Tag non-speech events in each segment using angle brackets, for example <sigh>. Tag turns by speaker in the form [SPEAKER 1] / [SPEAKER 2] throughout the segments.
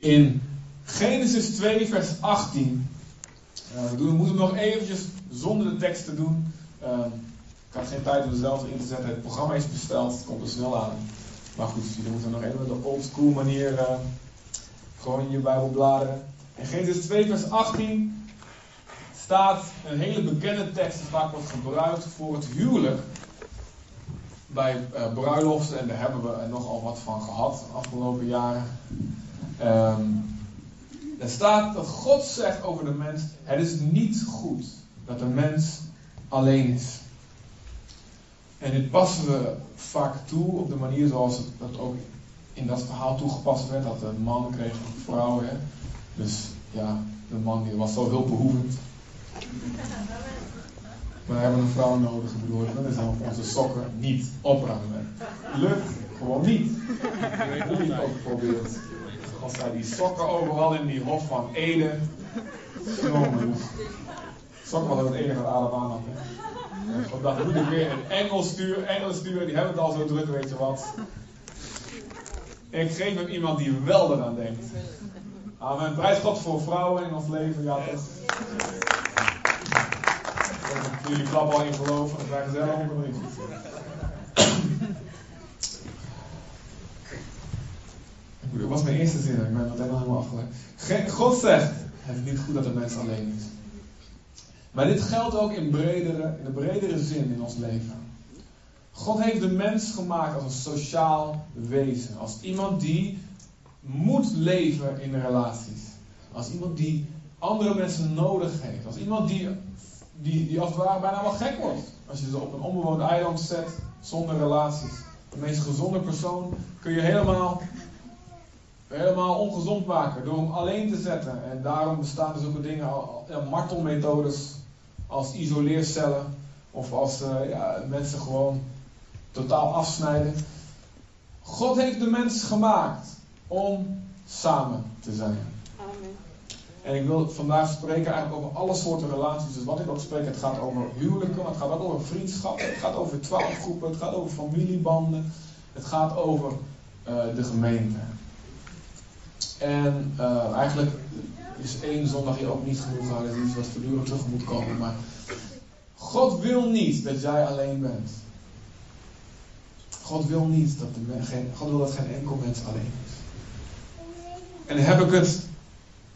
[SPEAKER 1] In Genesis 2, vers 18. Uh, we moeten nog eventjes zonder de tekst te doen. Uh, ik had geen tijd om zelf in te zetten. Het programma is besteld, het komt er snel aan. Maar goed, jullie moeten nog even de old school manier uh, gewoon in je Bijbel bladeren. In Genesis 2, vers 18 staat een hele bekende tekst die vaak wordt gebruikt voor het huwelijk. Bij uh, bruiloften, en daar hebben we er nogal wat van gehad de afgelopen jaren. Um, er staat dat God zegt over de mens: Het is niet goed dat de mens alleen is. En dit passen we vaak toe op de manier zoals het dat ook in dat verhaal toegepast werd: dat de man kreeg een vrouw. Hè? Dus ja, de man die was zo hulpbehoevend. Maar we hebben een vrouw nodig, ik bedoel, dan is dan onze sokken niet opruimen. Lukt gewoon niet. Jullie ook geprobeerd. Als zij die sokken overal in die hof van Ede. Jongen, sokken was het enige dat Adam aan had. Ik dacht, moet ik weer een engel sturen, engel sturen, die hebben het al zo druk, weet je wat. Ik geef hem iemand die wel eraan denkt. Amen. Prijs God voor vrouwen in ons leven, ja toch? Jullie klappen al in geloof, dat wij gezellig onderling. Dat was mijn eerste zin, ik ben meteen helemaal afgelegd. God zegt, het is niet goed dat de mens alleen is. Maar dit geldt ook in, bredere, in de bredere zin in ons leven. God heeft de mens gemaakt als een sociaal wezen. Als iemand die moet leven in relaties. Als iemand die andere mensen nodig heeft. Als iemand die, die, die als het ware bijna wel gek wordt. Als je ze op een onbewoond eiland zet zonder relaties. De meest gezonde persoon kun je helemaal helemaal ongezond maken door hem alleen te zetten. En daarom bestaan er zulke dingen, martelmethodes als isoleercellen of als uh, ja, mensen gewoon totaal afsnijden. God heeft de mens gemaakt om samen te zijn. Amen. En ik wil vandaag spreken eigenlijk over alle soorten relaties. Dus wat ik ook spreek, het gaat over huwelijken, het gaat ook over vriendschap, het gaat over twaalfgroepen, het gaat over familiebanden, het gaat over uh, de gemeente. En uh, eigenlijk is één zondag hier ook niet genoeg. Het is iets wat voortdurend terug moet komen. Maar God wil niet dat jij alleen bent. God wil niet dat geen, God wil dat geen enkel mens alleen is. En dan heb ik het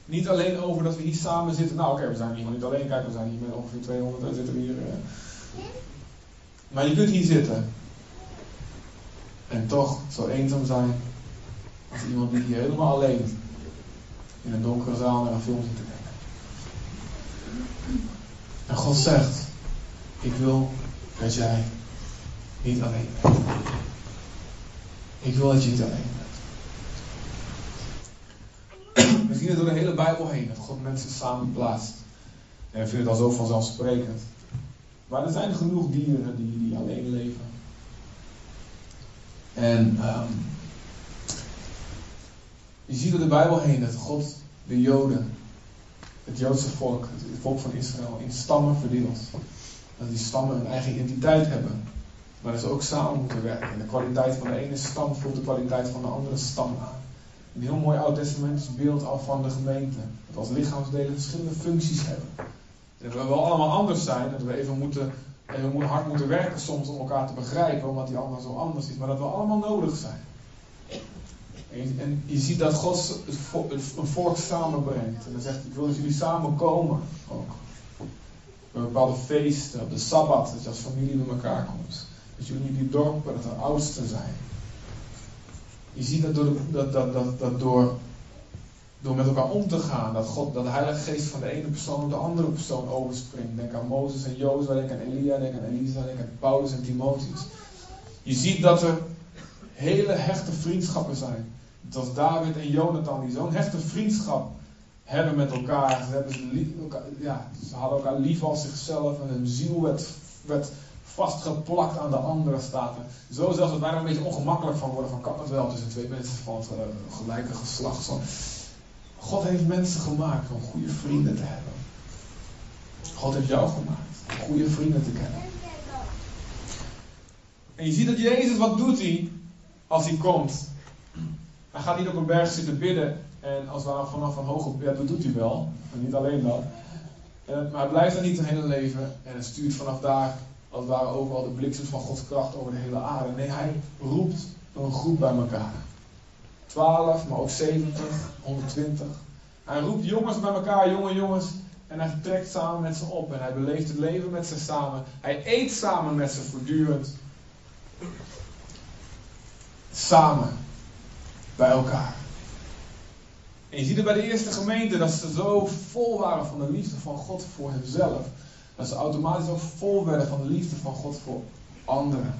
[SPEAKER 1] niet alleen over dat we hier samen zitten. Nou oké, we zijn hier niet alleen. Kijk, we zijn hier met ongeveer 200. We zitten hier. Uh. Maar je kunt hier zitten. En toch zo eenzaam zijn iemand die hier helemaal alleen in een donkere zaal naar een film zit te kijken. En God zegt, ik wil dat jij niet alleen bent. Ik wil dat je niet alleen bent. We zien het door de hele Bijbel heen, dat God mensen samen plaatst. En we vinden het al zo vanzelfsprekend. Maar er zijn genoeg dieren die, die alleen leven. En um, je ziet door de Bijbel heen dat God de Joden, het Joodse volk, het volk van Israël, in stammen verdeelt. Dat die stammen een eigen identiteit hebben. Maar dat ze ook samen moeten werken. En de kwaliteit van de ene stam voelt de kwaliteit van de andere stam aan. Een heel mooi oud-testamentisch beeld al van de gemeente. Dat als lichaamsdelen verschillende functies hebben. Dat we wel allemaal anders zijn. Dat we even, moeten, even hard moeten werken soms om elkaar te begrijpen. Omdat die ander zo anders is. Maar dat we allemaal nodig zijn. En je ziet dat God een volk samenbrengt. En dan zegt hij, ik wil dat jullie samenkomen ook. Bij bepaalde feesten, op de Sabbat, dat je als familie bij elkaar komt. Dat jullie in die dorpen, dat er oudsten zijn. Je ziet dat, door, dat, dat, dat, dat door, door met elkaar om te gaan, dat, God, dat de Heilige Geest van de ene persoon op de andere persoon overspringt. Denk aan Mozes en Jozua, denk aan Elia, denk aan Elisa, denk aan Paulus en Timotheus. Je ziet dat er hele hechte vriendschappen zijn dat David en Jonathan, die zo'n hechte vriendschap hebben met elkaar. Ze, hebben ze, ja, ze hadden elkaar lief als zichzelf en hun ziel werd, vastgeplakt aan de andere staten. Zo zelfs dat wij er een beetje ongemakkelijk van worden van kan het wel tussen twee mensen van het uh, gelijke geslacht. God heeft mensen gemaakt om goede vrienden te hebben. God heeft jou gemaakt om goede vrienden te kennen. En je ziet dat Jezus, wat doet hij als hij komt? Hij gaat niet op een berg zitten bidden En als we vanaf van hoog op, ja, dat doet hij wel, maar niet alleen dat. En, maar hij blijft er niet het hele leven en hij stuurt vanaf daar, als het ware, overal de bliksem van Gods kracht over de hele aarde. Nee, hij roept een groep bij elkaar. 12, maar ook 70, 120. Hij roept jongens bij elkaar, jonge jongens. En hij trekt samen met ze op. En hij beleeft het leven met ze samen. Hij eet samen met ze voortdurend. Samen. Bij elkaar. En je ziet het bij de eerste gemeente dat ze zo vol waren van de liefde van God voor hemzelf. Dat ze automatisch ook vol werden van de liefde van God voor anderen.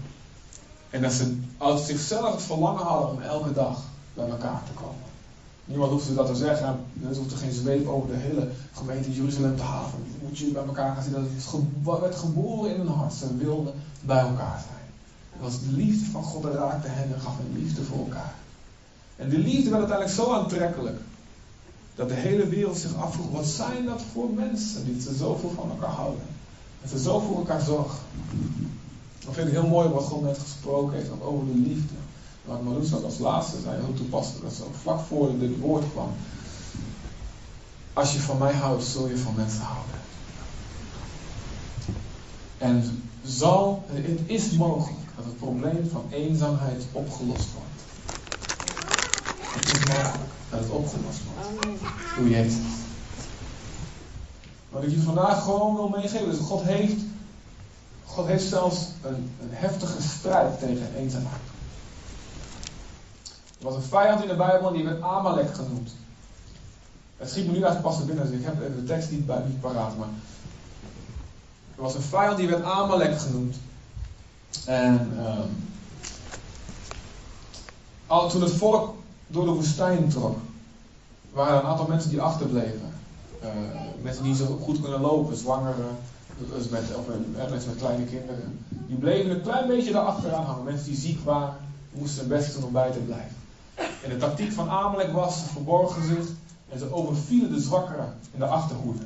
[SPEAKER 1] En dat ze uit zichzelf het verlangen hadden om elke dag bij elkaar te komen. Niemand hoeft dat te zeggen. Er hoeft er geen zweep over de hele gemeente Jeruzalem te halen. Moet je bij elkaar gaan zien. Dat het werd geboren in hun hart. Ze wilden bij elkaar zijn. Het was de liefde van God. Dat raakte hen en gaf hen liefde voor elkaar. En die liefde werd uiteindelijk zo aantrekkelijk. Dat de hele wereld zich afvroeg. Wat zijn dat voor mensen die ze zoveel van elkaar houden. En ze zo voor elkaar zorgen. Dat vind ik heel mooi wat God net gesproken heeft over de liefde. Wat ook als laatste zei, heel toepasselijk, dat ook vlak voor dit woord kwam. Als je van mij houdt, zul je van mensen houden. En zal, het is mogelijk dat het probleem van eenzaamheid opgelost wordt. Het is mogelijk dat het opgelost wordt. Door Jezus. Wat ik je vandaag gewoon wil meegeven, is God heeft, God heeft zelfs een, een heftige strijd tegen eenzaamheid. Er was een vijand in de Bijbel die werd Amalek genoemd. Het schiet me nu eigenlijk pas binnen, dus ik heb de tekst niet, bij, niet paraat. Maar er was een vijand die werd Amalek genoemd. En uh, al toen het volk door de woestijn trok, waren er een aantal mensen die achterbleven. Uh, mensen die zo goed kunnen lopen, zwangeren, dus met, of mensen met kleine kinderen. Die bleven een klein beetje daarachteraan hangen. Mensen die ziek waren, moesten hun best doen om bij te blijven. En de tactiek van Amalek was, ze verborgen zich en ze overvielen de zwakkeren in de achterhoede.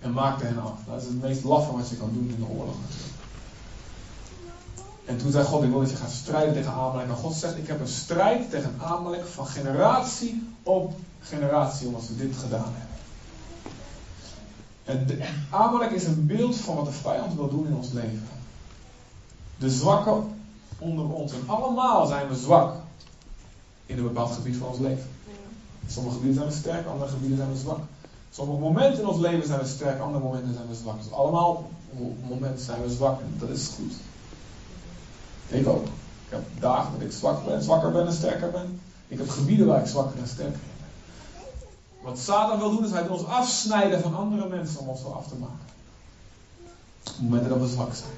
[SPEAKER 1] En maakten hen af. Dat is het meest laffe wat je kan doen in de oorlog En toen zei God, ik wil dat je gaat strijden tegen Amalek. En God zegt, ik heb een strijd tegen Amalek van generatie op generatie, omdat ze dit gedaan hebben. En Amalek is een beeld van wat de vijand wil doen in ons leven. De zwakken onder ons. En allemaal zijn we zwak in een bepaald gebied van ons leven. Sommige gebieden zijn we sterk, andere gebieden zijn we zwak. Sommige momenten in ons leven zijn we sterk, andere momenten zijn we zwak. Dus allemaal momenten zijn we zwak en dat is goed. Ik ook. Ik heb dagen dat ik zwak ben, zwakker ben en sterker ben. Ik heb gebieden waar ik zwakker en sterker ben. Wat Satan wil doen is hij wil ons afsnijden van andere mensen om ons zo af te maken. Op momenten dat we zwak zijn.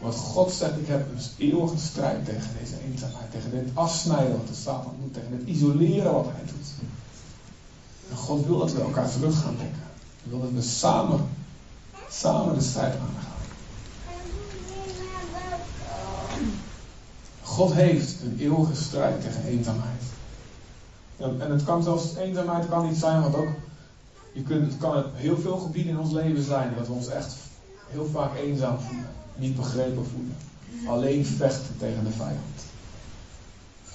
[SPEAKER 1] Want God zegt, ik heb een eeuwige strijd tegen deze eenzaamheid. Tegen dit afsnijden wat de Satan doet. Tegen dit isoleren wat hij doet. En God wil dat we elkaar terug gaan denken. Hij wil dat we samen, samen de strijd aangaan. God heeft een eeuwige strijd tegen eenzaamheid. En het kan zelfs, eenzaamheid kan niet zijn, want ook, je kunt, het kan op heel veel gebieden in ons leven zijn dat we ons echt heel vaak eenzaam voelen niet begrepen voelen. Alleen vechten tegen de vijand.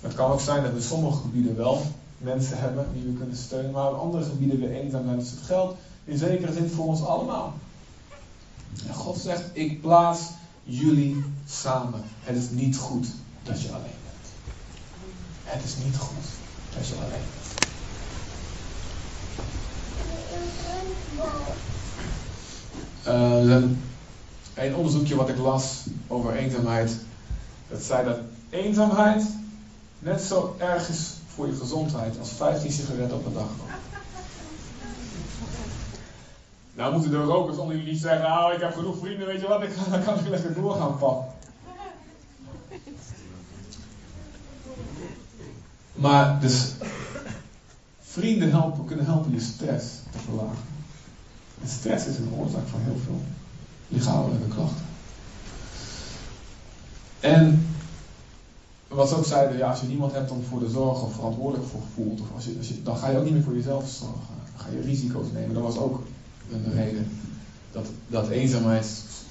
[SPEAKER 1] Het kan ook zijn dat we sommige gebieden wel mensen hebben die we kunnen steunen, maar in andere gebieden weer eenzaam zijn. Dus het geldt in zekere zin voor ons allemaal. God zegt, ik plaats jullie samen. Het is niet goed dat je alleen bent. Het is niet goed dat je alleen bent. Uh, een onderzoekje wat ik las over eenzaamheid. Dat zei dat eenzaamheid net zo erg is voor je gezondheid als 15 sigaretten op een dag. Nou moeten de rokers onder jullie zeggen, nou ik heb genoeg vrienden, weet je wat, ik, dan kan ik lekker doorgaan pakken. Maar dus vrienden helpen, kunnen helpen je stress te verlagen. En stress is een oorzaak van heel veel lichamelijke klachten. En wat ze ook zeiden, ja, als je niemand hebt om voor de zorg of verantwoordelijk voor voelt, of als je, als je, dan ga je ook niet meer voor jezelf zorgen. Dan ga je risico's nemen. Dat was ook een reden dat, dat eenzaamheid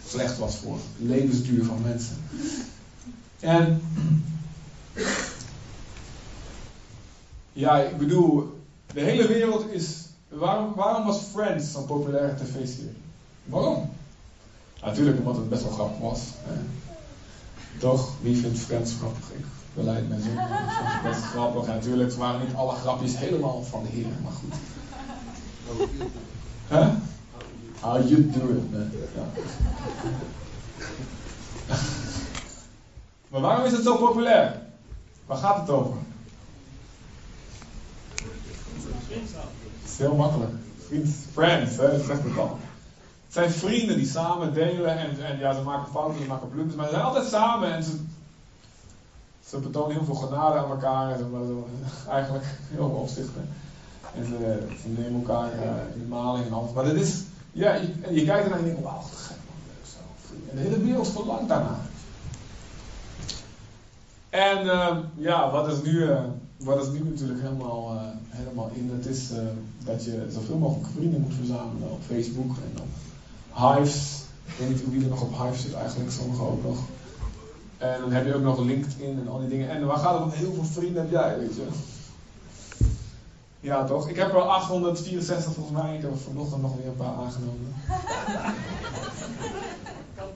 [SPEAKER 1] slecht was voor het levensduur van mensen. En ja, ik bedoel, De hele wereld is. Waarom, waarom was Friends zo'n populaire tv-serie? Waarom? Natuurlijk omdat het best wel grappig was. Toch? Wie vindt Friends grappig? Ik beleid vond het best grappig. En natuurlijk waren niet alle grapjes helemaal van de Heer, maar goed. Hè? How you do man. Maar waarom is het zo populair? Waar gaat het over? Het is heel makkelijk. Friends, hè, dat zegt het al. Het zijn vrienden die samen delen en, en ja, ze maken fouten, ze maken blunders, maar ze zijn altijd samen en ze, ze betonen heel veel genade aan elkaar. En ze, eigenlijk heel veel opzichten. En ze, nemen elkaar uh, in maling en alles. Maar dat is, ja, je, en je kijkt ernaar en je denkt, wauw, gek man, leuk zo. En de hele wereld verlangt daarna. En uh, ja, wat is nu, uh, wat is nu natuurlijk helemaal, uh, helemaal in, dat is dat je zoveel mogelijk vrienden moet verzamelen op Facebook en op Hives. Ik weet niet wie er nog op Hives zit eigenlijk, sommigen ook nog. En dan heb je ook nog LinkedIn en al die dingen. En waar gaat het om? Heel veel vrienden heb jij, weet je. Ja, toch? Ik heb er 864 volgens mij. Ik heb er vanochtend nog weer een paar aangenomen.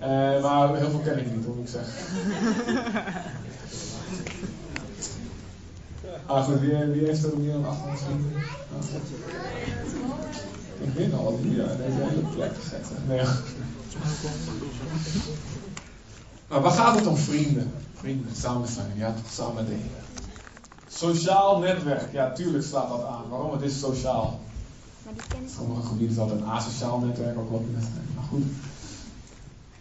[SPEAKER 1] Uh, <laughs> maar heel veel ken ik niet, hoor ik zeg. <laughs> Ah, wie, wie heeft er meer 800 vrienden? Ah, ik ben al hier, ja, deze hele plek. Nee, maar waar gaat het om vrienden? Vrienden, samen zijn, ja, toch samen delen. Sociaal netwerk, ja, tuurlijk slaat dat aan. Waarom? Het is sociaal. Sommige gebieden is dat een asociaal netwerk, ook wel Maar goed.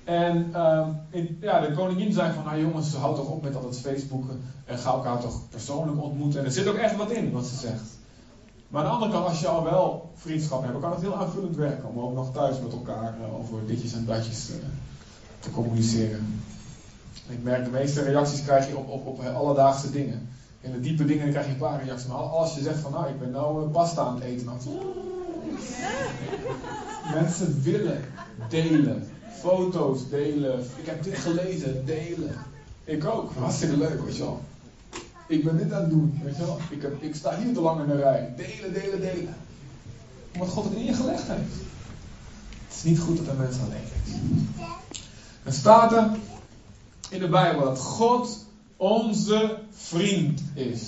[SPEAKER 1] En uh, in, ja, de koningin zei van, nou jongens, houd toch op met al het Facebooken en ga elkaar toch persoonlijk ontmoeten. En er zit ook echt wat in, wat ze zegt. Maar aan de andere kant, als je al wel vriendschap hebt, kan het heel aanvullend werken om ook nog thuis met elkaar uh, over ditjes en datjes uh, te communiceren. Ik merk, de meeste reacties krijg je op, op, op alledaagse dingen. In de diepe dingen krijg je een paar reacties. Maar als je zegt van, nou, ik ben nou pasta aan het eten. Dan... <laughs> Mensen willen delen foto's delen. Ik heb dit gelezen, delen. Ik ook. Hartstikke leuk, weet je wel. Ik ben dit aan het doen, weet je wel. Ik, heb, ik sta hier te lang in de rij. Delen, delen, delen. Omdat God het in je gelegd heeft. Het is niet goed dat er mensen alleen zijn. Er staat er in de Bijbel dat God onze vriend is.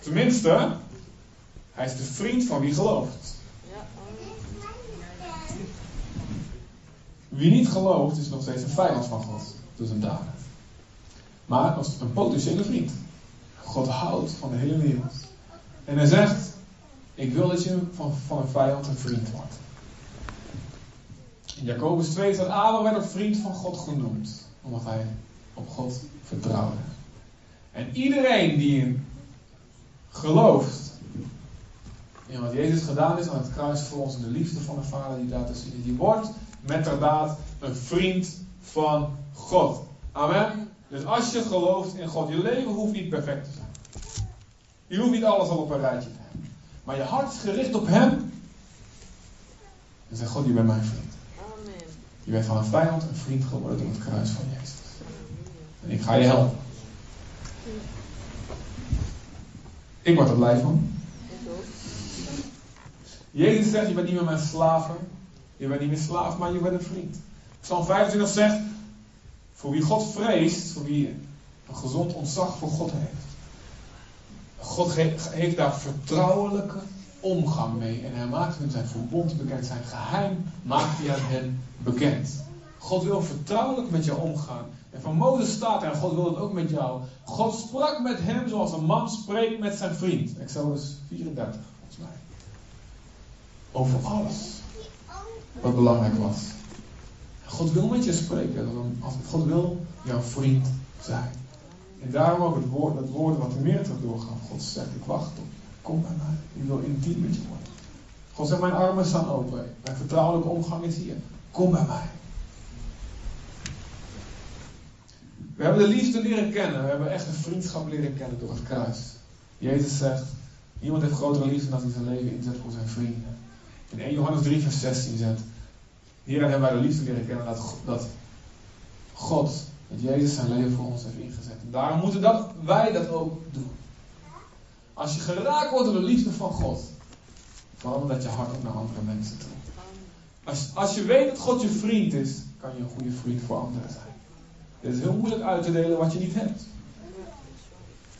[SPEAKER 1] Tenminste, hij is de vriend van wie gelooft. Wie niet gelooft is nog steeds een vijand van God door zijn daden. Maar als een potentiële vriend. God houdt van de hele wereld. En hij zegt, ik wil dat je van, van een vijand een vriend wordt. In Jacobus 2 staat, Abel werd een vriend van God genoemd. Omdat hij op God vertrouwde. En iedereen die gelooft in wat Jezus gedaan is aan het kruis voor ons en de liefde van de Vader die daar tussen die wordt metterdaad een vriend van God. Amen. Dus als je gelooft in God, je leven hoeft niet perfect te zijn. Je hoeft niet alles al op een rijtje te hebben. Maar je hart is gericht op Hem. En zegt God, je bent mijn vriend. Amen. Je bent van een vijand een vriend geworden door het kruis van Jezus. En ik ga je helpen. Ik word er blij van. Jezus zegt, je bent niet meer mijn slaven. Je bent niet meer slaaf, maar je bent een vriend. Psalm 25 zegt, voor wie God vreest, voor wie een gezond ontzag voor God heeft. God heeft daar vertrouwelijke omgang mee. En hij maakt hem zijn verbond bekend, zijn geheim maakt hij aan hen bekend. God wil vertrouwelijk met jou omgaan. En van Mozes staat er, en God wil het ook met jou. God sprak met hem zoals een man spreekt met zijn vriend. Exodus 34, volgens mij. Over alles wat belangrijk was. God wil met je spreken. God wil jouw vriend zijn. En daarom ook het woord, dat woord wat er meer terug doorgaan. God zegt, ik wacht op. Kom bij mij. Ik wil intiem met je worden. God zegt, mijn armen staan open. Mijn vertrouwelijke omgang is hier. Kom bij mij. We hebben de liefde leren kennen. We hebben echt een vriendschap leren kennen door het kruis. Jezus zegt, niemand heeft grotere liefde dan hij zijn leven inzet voor zijn vrienden. In 1 Johannes 3 vers 16 zegt, hierin hebben wij de liefde leren kennen dat, dat God, dat Jezus zijn leven voor ons heeft ingezet. En daarom moeten dat, wij dat ook doen. Als je geraakt wordt door de liefde van God, verander je hart ook naar andere mensen toe. Als, als je weet dat God je vriend is, kan je een goede vriend voor anderen zijn. Het is heel moeilijk uit te delen wat je niet hebt.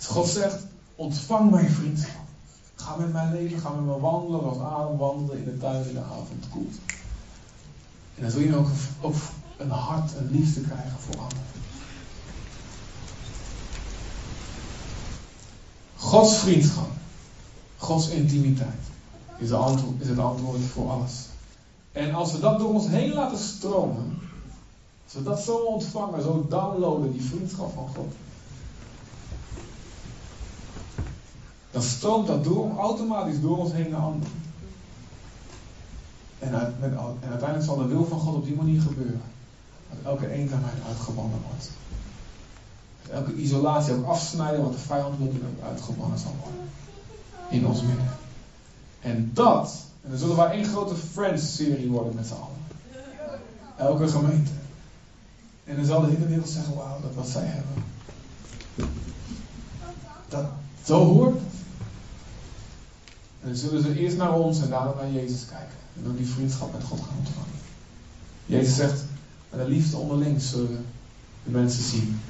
[SPEAKER 1] God zegt, ontvang mijn vriendschap. Ga met mijn leven, ga met me wandelen, zoals Adam wandelen in de tuin in de avond koelt. En dan zul je ook, ook een hart, een liefde krijgen voor anderen. Gods vriendschap, Gods intimiteit is, antwoord, is het antwoord voor alles. En als we dat door ons heen laten stromen, als we dat zo ontvangen, zo downloaden, die vriendschap van God, dan stroomt dat door, automatisch door ons heen naar anderen. En, en uiteindelijk zal de wil van God op die manier gebeuren. Dat elke eenzaamheid uitgebannen wordt. Elke isolatie ook afsnijden wat de vijand wil doen uitgebannen zal worden. In ons midden. En dat, en dan zullen wij één grote Friends-serie worden met z'n allen. Elke gemeente. En dan zal de hele wereld zeggen, wauw, dat wat zij hebben. Dat, zo hoort. En dan zullen ze eerst naar ons en daarna naar Jezus kijken. En dan die vriendschap met God gaan ontvangen. Jezus zegt, met de liefde onderling zullen de mensen zien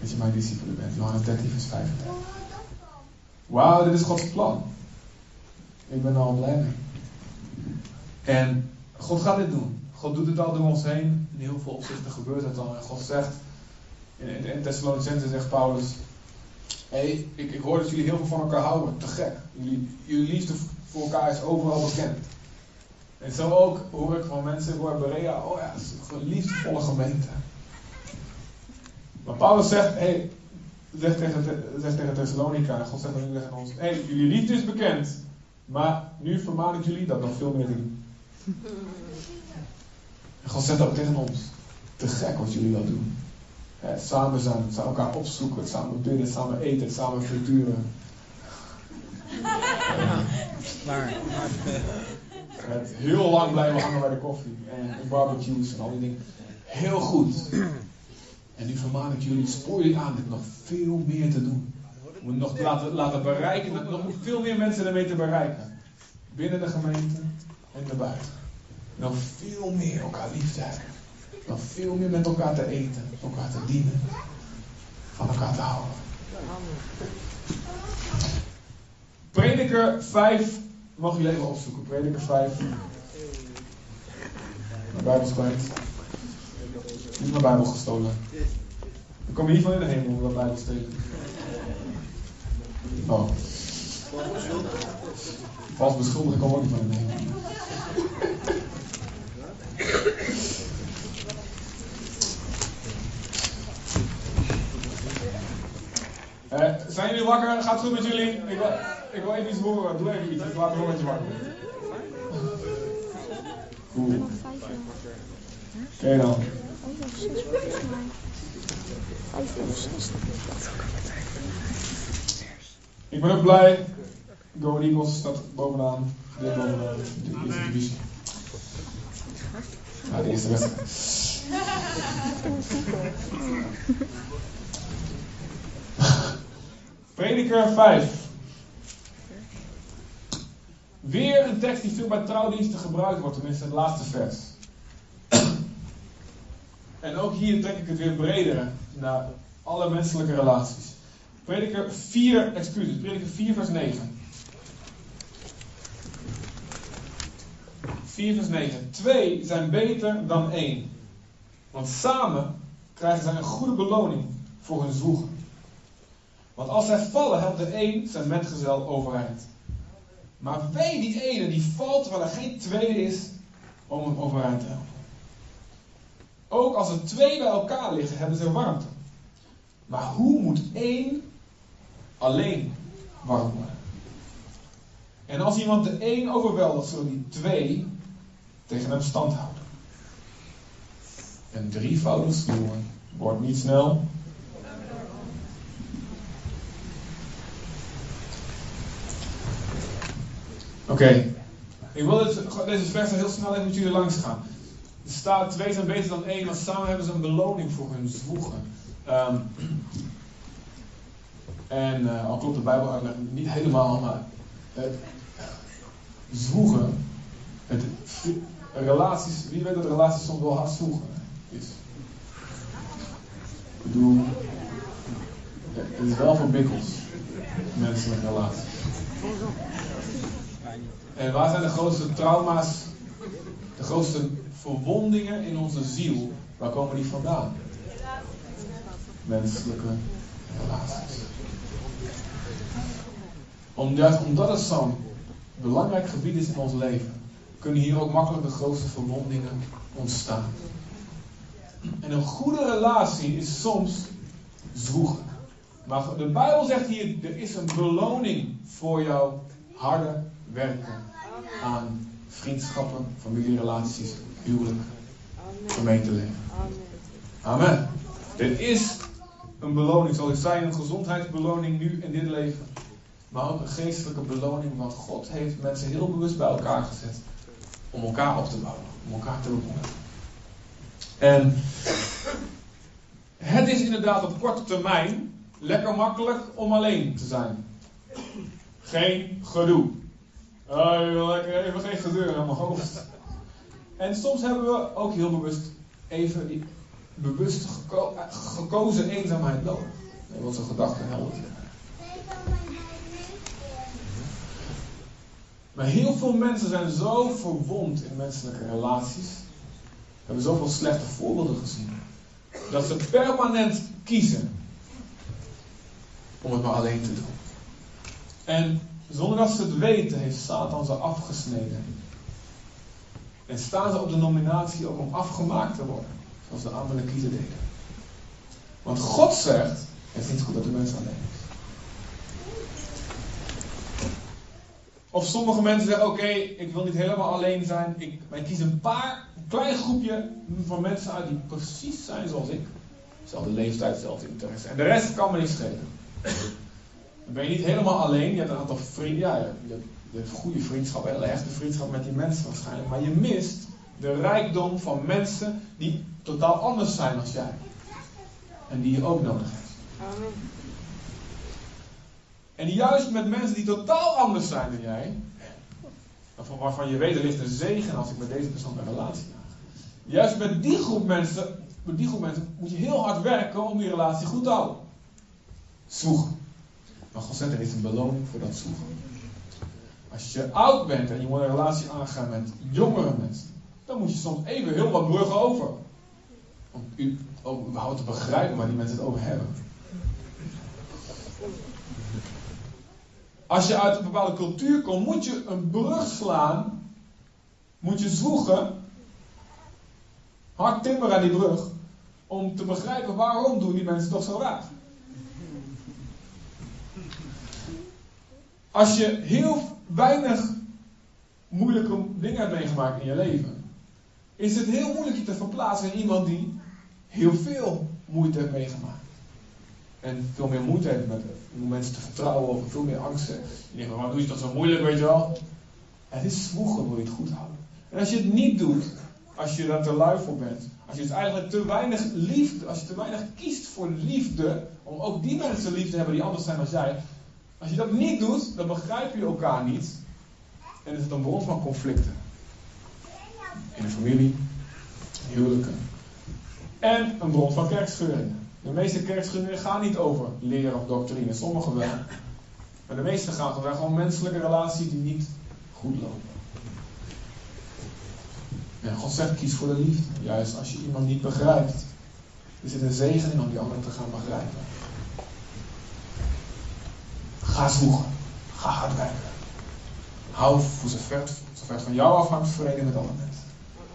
[SPEAKER 1] dat je mijn discipelen bent. Johannes 13 vers 35. Wauw, dit is Gods plan. Ik ben al blij mee. En God gaat dit doen. God doet het al door ons heen. In heel veel opzichten gebeurt het al. En God zegt, in, in Thessalonicense zegt Paulus, hey, ik, ik hoor dat jullie heel veel van elkaar houden. Te gek. Jullie, jullie liefde voor elkaar is overal bekend. En zo ook hoor ik van mensen in Berea, oh ja, het een liefdevolle gemeente. Maar Paulus zegt, hey, zegt tegen, zegt tegen Thessalonica, God zegt nu tegen ons, hey, jullie liefde is bekend, maar nu vermaan ik jullie dat nog veel meer doen. En God zegt ook tegen ons, te gek wat jullie dat doen. Samen zijn, samen elkaar opzoeken, samen bidden, samen eten, samen frituren. Maar, Met heel lang blijven hangen bij de koffie en barbecues en al die dingen. Heel goed. En nu vermaan ik jullie, spoor jullie aan, dit nog veel meer te doen. We moeten nog laten, laten bereiken, nog veel meer mensen ermee te bereiken. Binnen de gemeente en daarbuiten. Nog veel meer elkaar lief te hebben. Nog veel meer met elkaar te eten, elkaar te dienen, van elkaar te houden. Prediker 5, mag jullie even opzoeken. Prediker 5. Mijn Bijbel kwijt. Niet mijn Bijbel gestolen. Ik kom niet van in de hemel om dat Bijbel stelen. Oh. Vals beschuldigen kom ook niet van in de hemel. Uh, zijn jullie wakker? Gaat het goed met jullie? Ik wil, ik wil even iets horen. Doe even iets. Ik laat horen dat je wakker. Oké dan. Ik ben ook blij. Go Eagles staat bovenaan. Bovenaan. De eerste divisie. Ja, de eerste wedstrijd. Prediker 5. Weer een tekst die veel bij trouwdiensten gebruikt wordt, tenminste het laatste vers. En ook hier trek ik het weer breder naar alle menselijke relaties. Prediker 4, excuses, prediker 4 vers 9. 4 vers 9. Twee zijn beter dan één. Want samen krijgen zij een goede beloning voor hun zwoegen. Want als zij vallen, helpt de een zijn metgezel overeind. Maar wee die ene die valt terwijl er geen tweede is om hem overeind te helpen. Ook als er twee bij elkaar liggen, hebben ze warmte. Maar hoe moet één alleen warm worden? En als iemand de één overweldigt, zullen die twee tegen hem stand houden. Een drievoudig snoer wordt niet snel Oké. Ik wil deze vers heel snel even met jullie langs gaan. Er staat, twee zijn beter dan één, want samen hebben ze een beloning voor hun zwoegen. Um, En uh, al klopt de Bijbel uitleg niet helemaal, maar het zwoegen, het, relaties, wie weet dat relaties soms wel hard zwoegen is. Ik bedoel, het is wel voor bikkels, menselijke relaties. En waar zijn de grootste trauma's, de grootste verwondingen in onze ziel? Waar komen die vandaan? Menselijke relaties. Omdat, omdat het zo'n belangrijk gebied is in ons leven, kunnen hier ook makkelijk de grootste verwondingen ontstaan. En een goede relatie is soms zwoegen. Maar de Bijbel zegt hier, er is een beloning voor jouw harde werken aan vriendschappen, familierelaties, huwelijk, gemeenteleven. Amen. Er is een beloning, zal ik zijn, een gezondheidsbeloning nu in dit leven. Maar ook een geestelijke beloning, want God heeft mensen heel bewust bij elkaar gezet. Om elkaar op te bouwen, om elkaar te bemoedigen. En het is inderdaad op korte termijn lekker makkelijk om alleen te zijn. Geen gedoe. Oh, je lekker even geen gedoe in mijn hoofd. En soms hebben we ook heel bewust even die bewust geko gekozen eenzaamheid nodig. En zijn gedachten helder Maar heel veel mensen zijn zo verwond in menselijke relaties. Hebben zoveel slechte voorbeelden gezien. Dat ze permanent kiezen om het maar alleen te doen. En zonder dat ze het weten, heeft Satan ze afgesneden. En staan ze op de nominatie ook om afgemaakt te worden. Zoals de anderen kiezen deden. Want God zegt, het is niet goed dat de mens alleen is. Of sommige mensen zeggen, oké, ik wil niet helemaal alleen zijn. Ik, maar ik kies een paar, een klein groepje van mensen uit die precies zijn zoals ik. Zelfde leeftijd, zelfde interesse. En de rest kan me niet schelen. Dan ben je niet helemaal alleen. Je hebt een aantal vrienden. Ja, je hebt, hebt goede vriendschap, hele echte vriendschap met die mensen waarschijnlijk. Maar je mist de rijkdom van mensen die totaal anders zijn dan jij. En die je ook nodig hebt. Amen. En juist met mensen die totaal anders zijn dan jij, waarvan je weet er ligt een zegen als ik met deze persoon een relatie heb. Juist met die groep mensen, met die groep mensen moet je heel hard werken om die relatie goed te houden. Zwoegen. Maar God er is een beloning voor dat zwoegen. Als je oud bent en je moet een relatie aangaan met jongere mensen, dan moet je soms even heel wat bruggen over. Om überhaupt te begrijpen waar die mensen het over hebben. Als je uit een bepaalde cultuur komt, moet je een brug slaan. Moet je zwoegen. Hard timmer aan die brug. Om te begrijpen waarom doen die mensen toch zo raar. Als je heel weinig moeilijke dingen hebt meegemaakt in je leven, is het heel moeilijk je te verplaatsen in iemand die heel veel moeite heeft meegemaakt. En veel meer moeite heeft met mensen te vertrouwen of veel meer angsten. Je denkt, waarom doe je dat zo moeilijk, weet je wel? Het is zwoegen, wil je het goed houden. En als je het niet doet, als je daar te lui voor bent, als je dus eigenlijk te weinig liefde, als je te weinig kiest voor liefde, om ook die mensen lief te hebben die anders zijn dan jij, als je dat niet doet, dan begrijp je elkaar niet. En is het een bron van conflicten. In de familie, huwelijken. En een bron van kerkscheuringen. De meeste kerkscheuringen gaan niet over leren of doctrine. Sommige wel. Maar de meeste gaan over gewoon menselijke relaties die niet goed lopen. Ja, God zegt, kies voor de liefde. Juist als je iemand niet begrijpt. Er zit een zegen in om die ander te gaan begrijpen. Ga zwoegen. Ga hard werken. Hou voor zover, zover van jou afhangt vrede met alle mensen.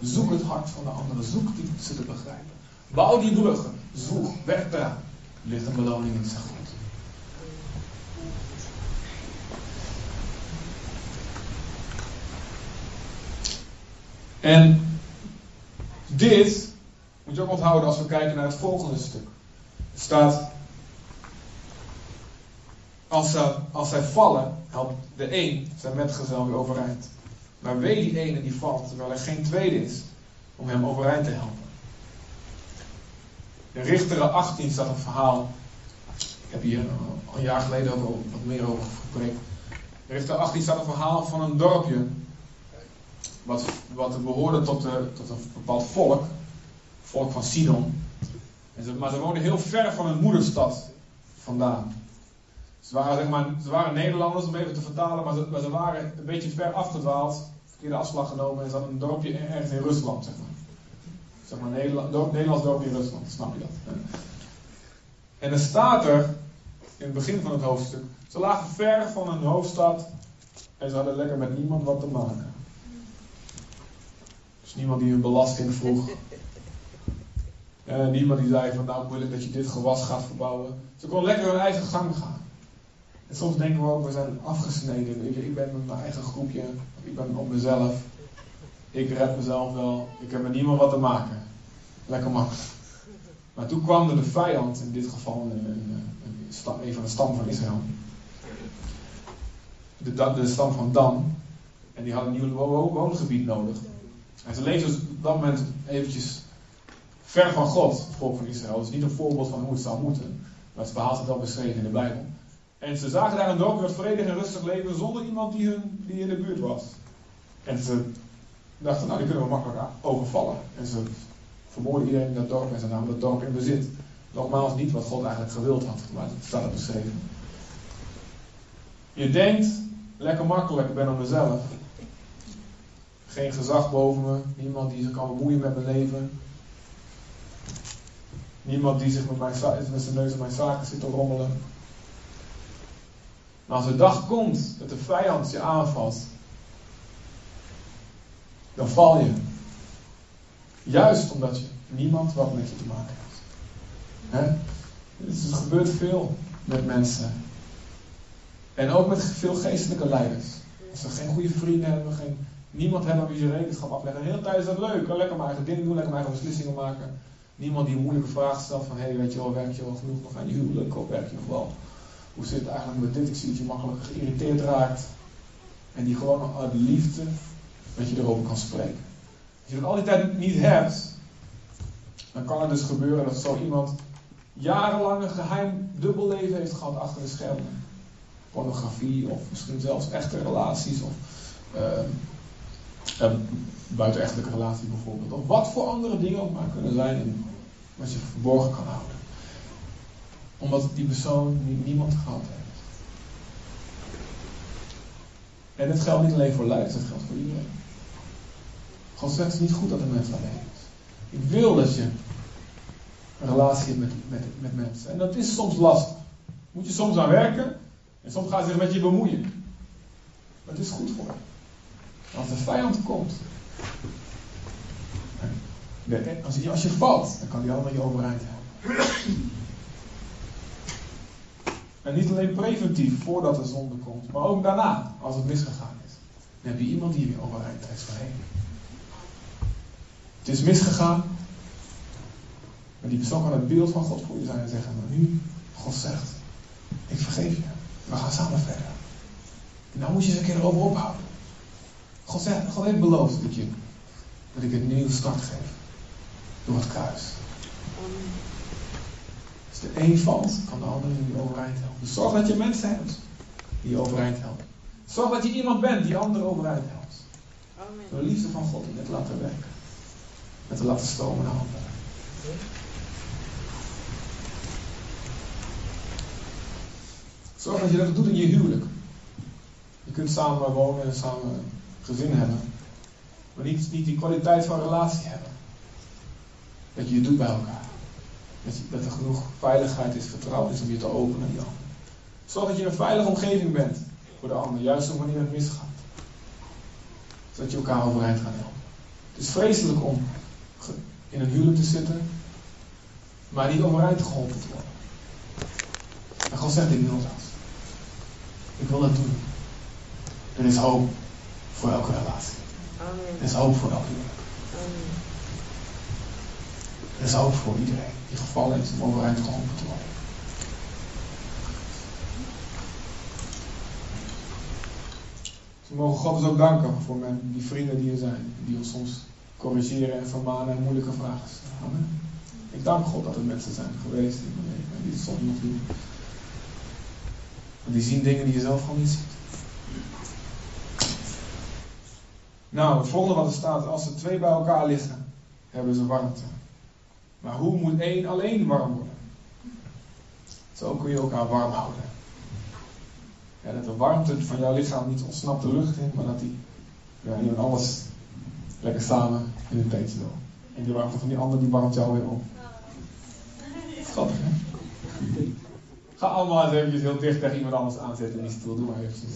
[SPEAKER 1] Zoek het hart van de anderen. Zoek die, ze te begrijpen. Bouw die bruggen. Zoek. Werk. Er ligt een beloning in zijn God. En dit moet je ook onthouden als we kijken naar het volgende stuk. Het staat als, ze, als zij vallen, helpt de een zijn metgezel weer overeind. Maar wee die ene die valt, terwijl er geen tweede is om hem overeind te helpen. In Richteren 18 staat een verhaal. heb hier al een jaar geleden ook wat meer over gepreekt. Er is daarachter staat een verhaal van een dorpje. Wat, wat behoorde tot, de, tot een bepaald volk. Volk van Sidon. En ze, maar ze woonden heel ver van hun moederstad vandaan. Ze waren, Nederlanders, om even te vertalen, maar ze, waren een beetje ver afgedwaald. Verkeerde afslag genomen en ze hadden een dorpje ergens in Rusland, zeg maar. Zeg Nederlands dorpje in Rusland, snap je dat? En er staat er, in het begin van het hoofdstuk, ze lagen ver van hun hoofdstad en ze hadden lekker met niemand wat te maken. Dus niemand die hun belasting vroeg. Uh, niemand die zei van nou wil ik dat je dit gewas gaat verbouwen. Ze konden lekker hun eigen gang gaan. Soms denken we ook, we zijn afgesneden. Ik, ben met mijn eigen groepje, ik ben op mezelf. Ik red mezelf wel. Ik heb met niemand wat te maken. Lekker makkelijk. Maar toen kwam er de vijand, in dit geval een, een, een, van de stam van Israël. De, de stam van Dan. En die had een nieuw woongebied nodig. En ze leefden dus op dat moment eventjes ver van God, het volk van Israël. Is niet een voorbeeld van hoe het zou moeten. Maar het verhaal staat wel beschreven in de Bijbel. En ze zagen daar een dorp met vredig en rustig leven zonder iemand die, hun, die in de buurt was. En ze dachten, nou die kunnen we makkelijk overvallen. En ze vermoorden iedereen in dat dorp en ze namen dat dorp in bezit. Nogmaals, niet wat God eigenlijk gewild had, maar het staat beschreven. Je denkt, lekker makkelijk, ik ben op mezelf. Geen gezag boven me, niemand die zich kan bemoeien met mijn leven. Niemand die zich met, mijn, met zijn neus in mijn zaken zit te rommelen. Maar als de dag komt dat de vijand je aanvalt, dan val je. Juist omdat je niemand wat met je te maken heeft. He? Dus er gebeurt veel met mensen. En ook met veel geestelijke leiders. Als ze geen goede vrienden hebben, geen, niemand hebben wie ze rekenschap afleggen. Hele tijd is dat leuk. Lekker maar eigen dingen doen, lekker maar eigen beslissingen maken. Niemand die een moeilijke vraag stelt van, hé, hey, weet je wel, werk je wel genoeg nog aan je huwelijk? Of werk je nog wel? Hoe zit het eigenlijk met dit? Ik zie dat je makkelijk geïrriteerd raakt. En die gewoon uit liefde met je erover kan spreken. Als je dat al die tijd niet hebt, dan kan het dus gebeuren dat zo iemand jarenlang een geheim dubbelleven heeft gehad achter de schermen. Pornografie of misschien zelfs echte relaties of uh, buitenechtelijke relatie bijvoorbeeld. Of wat voor andere dingen ook maar kunnen zijn wat je verborgen kan houden. Omdat die persoon niemand gehad heeft. En het geldt niet alleen voor leiders, het geldt voor iedereen. God zegt het is niet goed dat een mens alleen is. Ik wil dat je een relatie hebt met, met, met mensen. En dat is soms lastig. Moet je soms aan werken. En soms gaat zich met je bemoeien. Maar het is goed voor je. Als de vijand komt. Als je, als je valt, dan kan hij allemaal je overeind helpen. En niet alleen preventief voordat de zonde komt, maar ook daarna, als het misgegaan is. Dan heb je iemand die je weer overeind trekt van heen. Het is misgegaan. Maar die persoon kan het beeld van God voor je zijn en zeggen, maar nu, God zegt, ik vergeef je. We gaan samen verder. En dan moet je eens een keer erover ophouden. God, zegt, God heeft beloofd dat, je, dat ik een nieuwe start geef. Door het kruis. De een valt, kan de ander je overeind helpen. Dus zorg dat je mensen hebt die je overeind helpen. Zorg dat je iemand bent die anderen overeind helpt. Door de liefde van God in het laten werken en te laten stromen naar anderen. Zorg dat je dat doet in je huwelijk. Je kunt samen wonen en samen gezin hebben. Maar niet, niet die kwaliteit van relatie hebben. Dat je het doet bij elkaar. Dat, dat er genoeg veiligheid is, vertrouwen is om je te openen ander. Zorg dat je een veilige omgeving bent voor de ander, juist op wanneer het misgaat. Zodat je elkaar overeind gaat helpen. Het is vreselijk om in een huwelijk te zitten, maar niet overeind geholpen te worden. En God zegt, ik wil dat. Ik wil dat doen. Er is hoop voor elke relatie. Amen. Er is hoop voor elk huwelijk. Er is hoop voor iedereen die gevallen is om overeind geholpen te worden. we mogen God dus ook danken voor die vrienden die er zijn, die ons soms corrigeren en vermanen en moeilijke vragen stellen. Ik dank God dat er mensen zijn geweest in mijn leven die het soms nog doen. Want die zien dingen die je zelf gewoon niet ziet. Nou, het volgende wat er staat, als er twee bij elkaar liggen, hebben ze warmte. Maar hoe moet één alleen warm worden? Zo kun je elkaar warm houden. Ja, dat de warmte van jouw lichaam niet ontsnapt de lucht in, maar dat die, ja, die alles lekker samen in de tijd wil. En die warmte van die ander die warmt jou weer op. Grappig, hè? Ga allemaal eens eventjes heel dicht tegen iemand anders aanzetten in die stoel. Doe maar eventjes.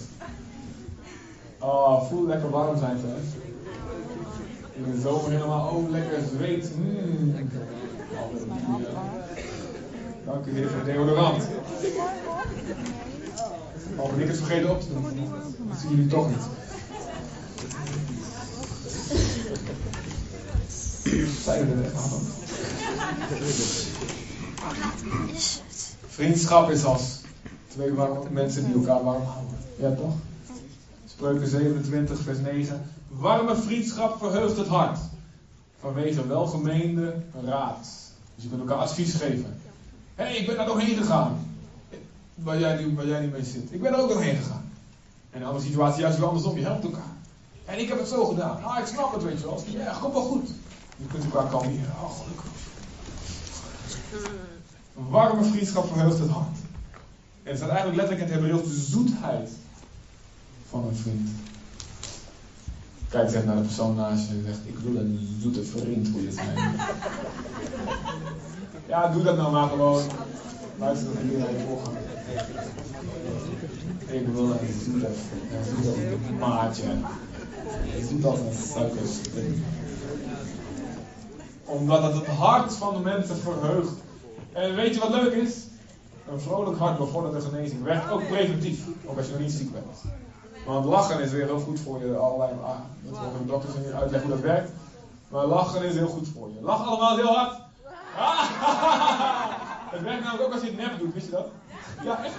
[SPEAKER 1] Oh, voel lekker warm zijn thuis. In de zomer helemaal, oh lekker zweet. Mm. Dank u heer voor de deodorant. Oh, ben ik het vergeten op te doen? Dat zien jullie toch niet. Er echt aan? Vriendschap is als twee mensen die elkaar warm houden. Ja, toch? Spreuken 27, vers 9. Warme vriendschap verheugt het hart. Vanwege welgemeende raad. Dus je kunt elkaar advies geven. Hé, hey, ik ben daar doorheen gegaan. Waar jij, waar jij niet mee zit. Ik ben er ook doorheen gegaan. En in een andere situatie juist weer andersom. Je helpt elkaar. En ik heb het zo gedaan. Ah, ik snap het, weet je wel. Ja, komt wel goed. Je kunt elkaar kalmeren. Oh, gelukkig. Een warme vriendschap verheugt het hart. En het staat eigenlijk letterlijk in het Hebreeuws de zoetheid van een vriend. Kijk eens naar de persoon naast je en zegt: Ik wil een zoete vriend voor je zijn. <laughs> Ja, doe dat nou maar gewoon. Luister naar hier naar je volgende. Ik wil een zoete, een zoete maatje. Doe dat met suikers. Omdat het het hart van de mensen verheugt. En weet je wat leuk is? Een vrolijk hart bevordert de genezing. Werkt ook preventief. Ook als je nog niet ziek bent. Want lachen is weer heel goed voor je. Allerlei, ah, dat mogen de dokters niet uitleggen hoe dat werkt. Maar lachen is heel goed voor je. Lach allemaal heel hard. <laughs> Het werkt namelijk ook als je het nep doet, wist je dat? Ja, echt.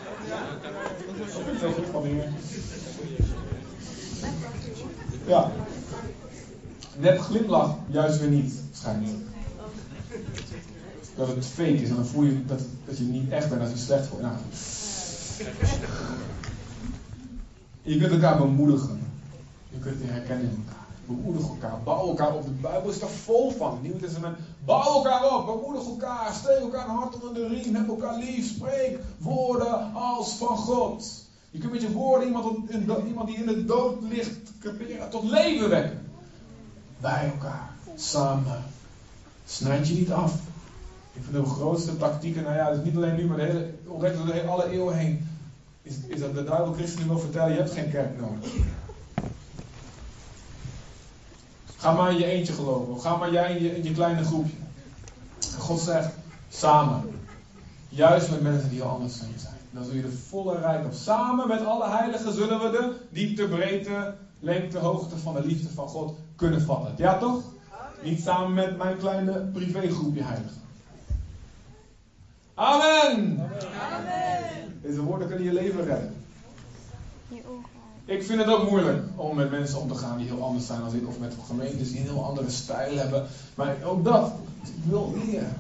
[SPEAKER 1] Dat vind ik zo goed van dingen. Ja. Net glimlach, juist weer niet, schijnbaar. Dat het fake is en dan voel je dat, dat je niet echt bent, dat je slecht voor. Nou. Je kunt elkaar bemoedigen. Je kunt je herkennen in elkaar. Bemoedig elkaar. Bouw elkaar op. De Bijbel is er vol van. Het Nieuwe Testament. Bouw elkaar op. Bemoedig elkaar. Steek elkaar een hart onder de riem. Heb elkaar lief. Spreek woorden als van God. Je kunt met je woorden iemand, iemand die in de dood ligt tot leven wekken. Bij elkaar. Samen. Snijd je niet af. Ik vind de grootste tactieken, nou ja, dus niet alleen nu, maar de hele, door alle eeuwen heen is, is dat de duivel christenen wil vertellen, je hebt geen kerk nodig. Ga maar in je eentje geloven. Ga maar jij in je, in je kleine groepje. God zegt, samen. Juist met mensen die al anders dan je zijn. Dan zul je de volle rijkdom. Samen met alle heiligen zullen we de diepte, breedte, lengte, hoogte van de liefde van God kunnen vatten. Ja toch? Niet samen met mijn kleine privégroepje heiligen. Amen. Amen. Deze woorden kunnen je leven redden. Ik vind het ook moeilijk om met mensen om te gaan die heel anders zijn dan ik. Of met gemeentes die een heel andere stijl hebben. Maar ook dat, ik wil leren.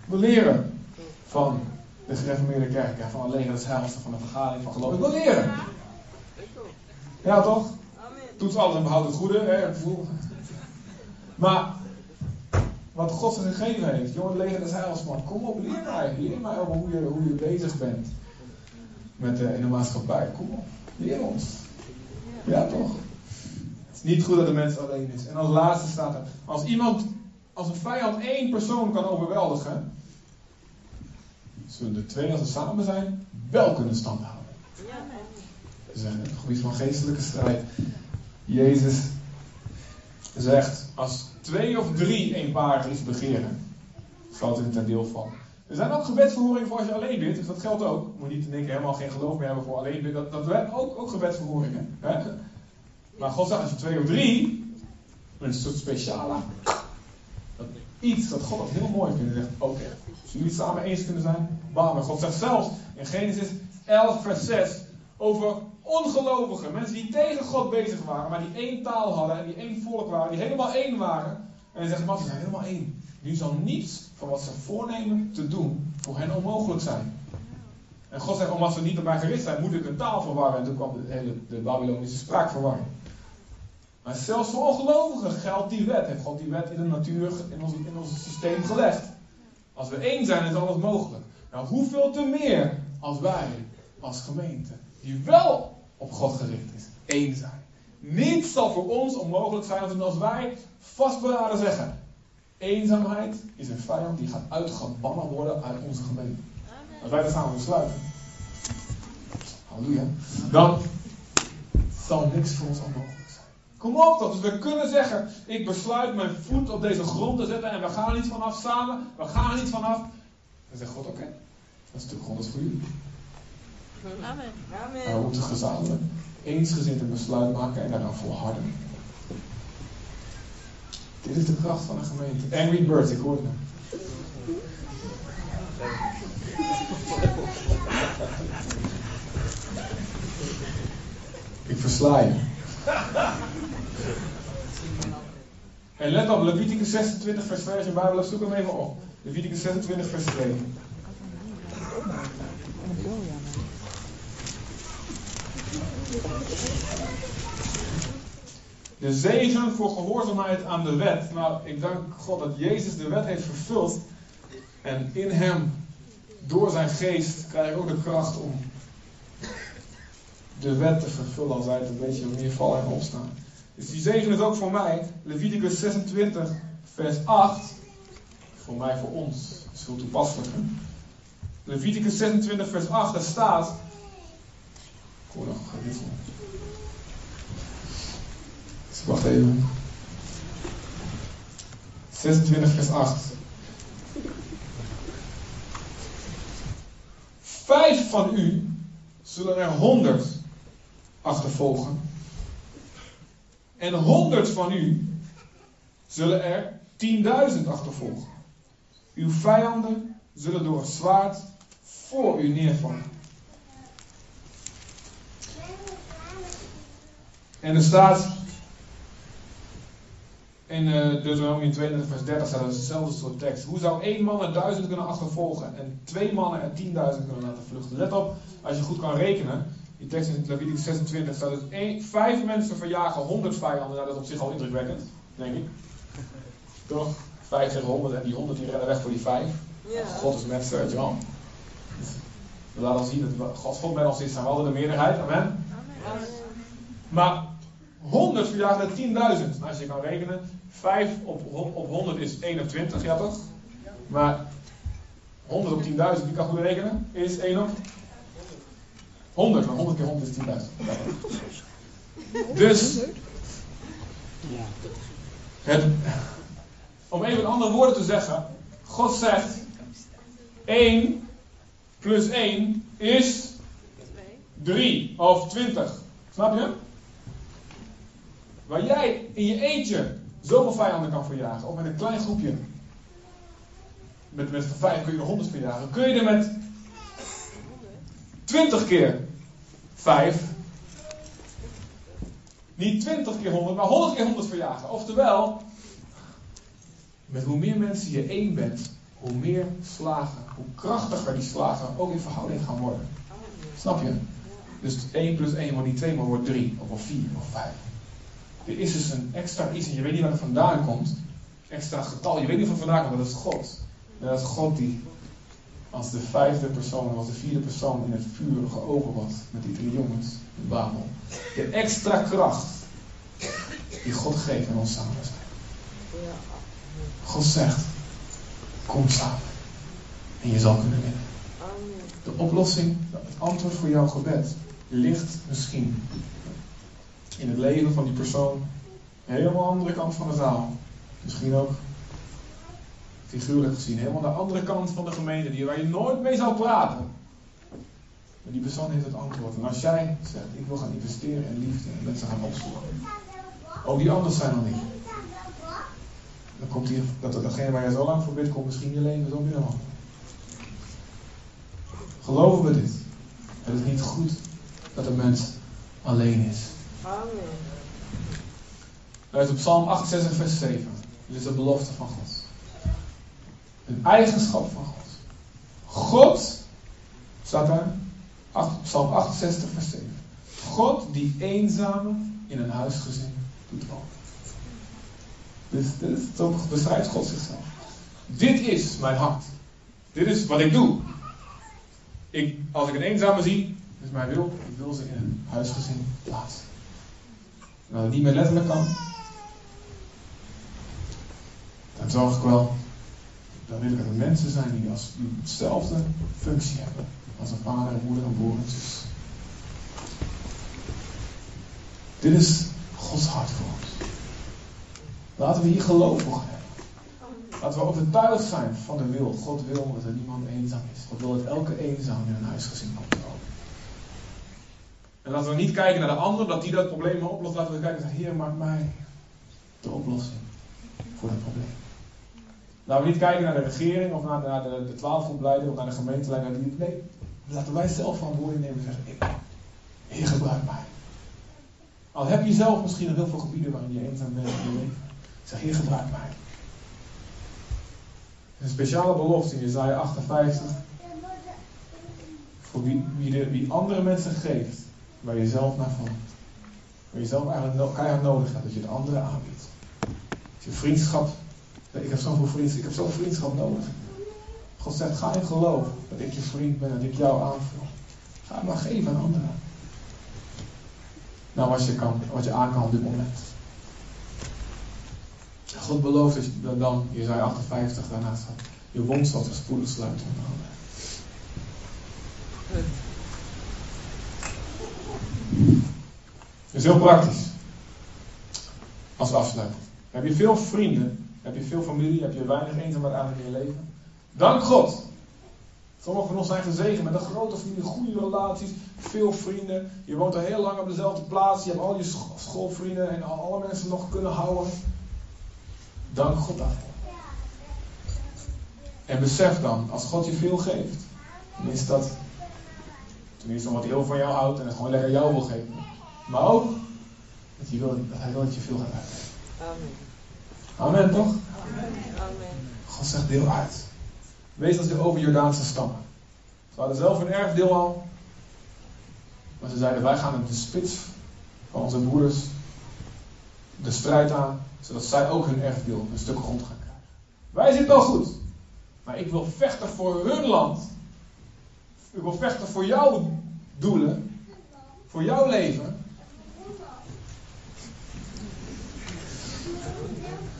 [SPEAKER 1] Ik wil leren van de gereformeerde kerk. En van alleen het heilste van de vergadering van geloof. Ik wil leren. Ja toch? Toets alles en behoud het goede. Hè? Maar wat God ze gegeven heeft. Jongen, leger des heils, man. Kom op, leer mij. Leer mij over hoe je, hoe je bezig bent met de, in de maatschappij. Kom op, leer ons. Ja, toch? Het is niet goed dat de mens alleen is. En als laatste staat er, als iemand, als een vijand één persoon kan overweldigen, zullen de twee, als ze samen zijn, wel kunnen standhouden. Dat is een gebied van geestelijke strijd. Jezus zegt, als twee of drie eenparig iets begeren, valt het ten deel van. Er zijn ook gebedsverhoringen voor als je alleen bent, dus dat geldt ook. Je moet niet denken helemaal geen geloof meer hebben voor alleen bent. Dat, dat werkt ook, ook gebedsverhoringen. Hè? Maar God zegt, als je twee of drie, een soort speciale, dat, iets dat God dat heel mooi vindt. oké, als jullie het samen eens kunnen zijn, bam. God zegt zelfs in Genesis 11 vers 6 over ongelovigen, mensen die tegen God bezig waren, maar die één taal hadden en die één volk waren, die helemaal één waren. En hij zegt, maar ze zijn helemaal één. Nu zal niets van wat ze voornemen te doen voor hen onmogelijk zijn. En God zegt, omdat ze niet op mij gericht zijn, moet ik een taal verwarren. En toen kwam de hele de Babylonische spraakverwarring. Maar zelfs voor ongelovigen geldt die wet. Heeft God die wet in de natuur, in ons, in ons systeem gelegd. Als we één zijn, is alles mogelijk. Nou, hoeveel te meer als wij, als gemeente, die wel op God gericht is, één zijn. Niets zal voor ons onmogelijk zijn als wij vastberaden zeggen. Eenzaamheid is een vijand die gaat uitgebannen worden uit onze gemeente. Als wij dat samen besluiten. Halleluja. Dan zal niks voor ons onmogelijk zijn. Kom op. Dus we kunnen zeggen, ik besluit mijn voet op deze grond te zetten en we gaan niet vanaf samen. We gaan niet vanaf. Dan zegt God, oké. dat stuk grond is voor jullie. Amen. Amen. En we moeten gezamenlijk eensgezind een besluit maken en daarna volharden. Dit is de kracht van een gemeente. Angry Birds, ik hoor het Ik versla je. En let op, Leviticus 26 vers 2, als je Bijbel hebt, zoek hem even op. Leviticus 26 vers 2. De zegen voor gehoorzaamheid aan de wet. Nou, ik dank God dat Jezus de wet heeft vervuld. En in hem, door zijn geest, krijg ik ook de kracht om de wet te vervullen. Als hij het een beetje meer vallen en opstaan. Dus die zegen is ook voor mij. Leviticus 26, vers 8. Voor mij, voor ons. Dat is. Leviticus 26, vers 8, daar staat. Een dus wacht even. 26 vers 8. Vijf van u zullen er honderd achtervolgen. En honderd van u zullen er tienduizend achtervolgen. Uw vijanden zullen door het zwaard voor u neervallen. En er staat in uh, Deuteronomium 32 vers 30 staat hetzelfde soort tekst. Hoe zou één man er duizend kunnen achtervolgen en twee mannen er tienduizend kunnen laten vluchten? Let op, als je goed kan rekenen. Die tekst in Leviticus 26 staat dus één, vijf mensen verjagen honderd vijanden. Nou, dat is op zich al indrukwekkend, denk ik. Toch? Vijf tegen honderd en die honderd die rennen weg voor die vijf. Ja. God is met weet je wel. We laten zien dat God, God met ons is en we hadden de meerderheid. Amen. Amen. Maar 100 verjagen er 10.000. Nou, als je kan rekenen, 5 op, op 100 is 21, ja toch? Maar 100 op 10.000, wie kan goed rekenen? Is 1 op 100, maar 100 keer 100 is 10.000. Dus, het, om even andere woorden te zeggen, God zegt 1 plus 1 is 3 of 20. Snap je? Waar jij in je eentje zoveel vijanden kan verjagen, of met een klein groepje, met, met vijf kun je er honderd verjagen, kun je er met twintig keer vijf, niet twintig keer honderd, maar honderd keer honderd verjagen. Oftewel, met hoe meer mensen je één bent, hoe meer slagen, hoe krachtiger die slagen ook in verhouding gaan worden. Snap je? Dus 1 plus 1 wordt niet 2, maar wordt 3, of 4, of 5. Er is dus een extra iets en je weet niet waar het vandaan komt. Extra getal, je weet niet van vandaan komt, maar dat is God. En dat is God die als de vijfde persoon, als de vierde persoon in het vuur geopend was met die drie jongens in Babel. De extra kracht die God geeft aan ons samen zijn. God zegt, kom samen. En je zal kunnen winnen. De oplossing, het antwoord voor jouw gebed ligt misschien in het leven van die persoon helemaal aan de andere kant van de zaal. Misschien ook figuurlijk gezien, helemaal de andere kant van de gemeente, die, waar je nooit mee zou praten. Maar die persoon heeft het antwoord. En als jij zegt, ik wil gaan investeren in liefde en mensen gaan opzoeken. Ook die anders zijn dan niet. Dan komt hier, dat degene waar je zo lang voor bidt, komt misschien je leven zo binnen. Geloven we dit? Het is niet goed dat een mens alleen is. Amen. Luister op Psalm 68, vers 7. Dit is de belofte van God. Een eigenschap van God. God, staat daar, Psalm 68, vers 7. God die eenzame in een huisgezin doet wonen. Dus, dus zo beschrijft God zichzelf. Dit is mijn hart. Dit is wat ik doe. Ik, als ik een eenzame zie, is mijn wil, ik wil ze in een huisgezin plaatsen. En als het niet meer letterlijk kan, dan zorg ik wel, dan wil ik dat er mensen zijn die, als, functie hebben. Als een vader, een moeder, en zus. Dit is Gods hart voor ons. Laten we hier geloof voor hebben. Laten we overtuigd zijn van de wil. God wil dat er niemand eenzaam is. God wil dat elke eenzaam in een huisgezin komt. En laten we niet kijken naar de ander, dat die dat probleem maar oplost. Laten we kijken naar Heer, maak mij de oplossing voor dat probleem. Laten we niet kijken naar de regering of naar, naar de, de twaalfgroepleider of naar de gemeenteleider. Nee, laten wij zelf verantwoording nemen en zeggen, ik, Heer gebruik mij. Al heb je zelf misschien nog heel veel gebieden waarin je eenzaam bent in je leven. Zeg, Heer gebruik mij. Een speciale belofte in Jezaja 58. Voor wie, wie, de, wie andere mensen geeft, waar je zelf naar valt. Waar je zelf eigenlijk keihard nodig hebt, dat je het anderen aanbiedt. Als je vriendschap, ik heb zoveel vriendschap, ik heb zoveel vriendschap nodig. God zegt, ga in geloof dat ik je vriend ben, dat ik jou aanvul. Ga maar geven aan anderen. Nou, wat je, kan, wat je aan kan op dit moment. God belooft dat je dan, Jezaja 58 daarnaast staat, je wond zal zich spoedig sluiten onder andere. Dat is heel praktisch. Als afsluiting. Heb je veel vrienden, heb je veel familie, heb je weinig eenzaamheid eigenlijk in je leven? Dank God. Sommigen van ons zijn gezegend met een grote familie, goede relaties, veel vrienden. Je woont al heel lang op dezelfde plaats. Je hebt al je schoolvrienden en alle mensen nog kunnen houden. Dank God daarvoor. En besef dan, als God je veel geeft, dan is dat tenminste omdat hij heel van jou houdt en het gewoon lekker jou wil geven. Maar ook dat hij wil dat, hij wil dat je veel gaat uitgeven. Amen. Amen toch? Amen. God zegt deel uit. Wees als de over Jordaanse stammen. Ze hadden zelf een erfdeel al. Maar ze zeiden wij gaan in de spits van onze broeders de strijd aan zodat zij ook hun erfdeel, een stuk grond gaan krijgen. Wij zitten wel goed. Maar ik wil vechten voor hun land. Ik wil vechten voor jouw doelen. Voor jouw leven.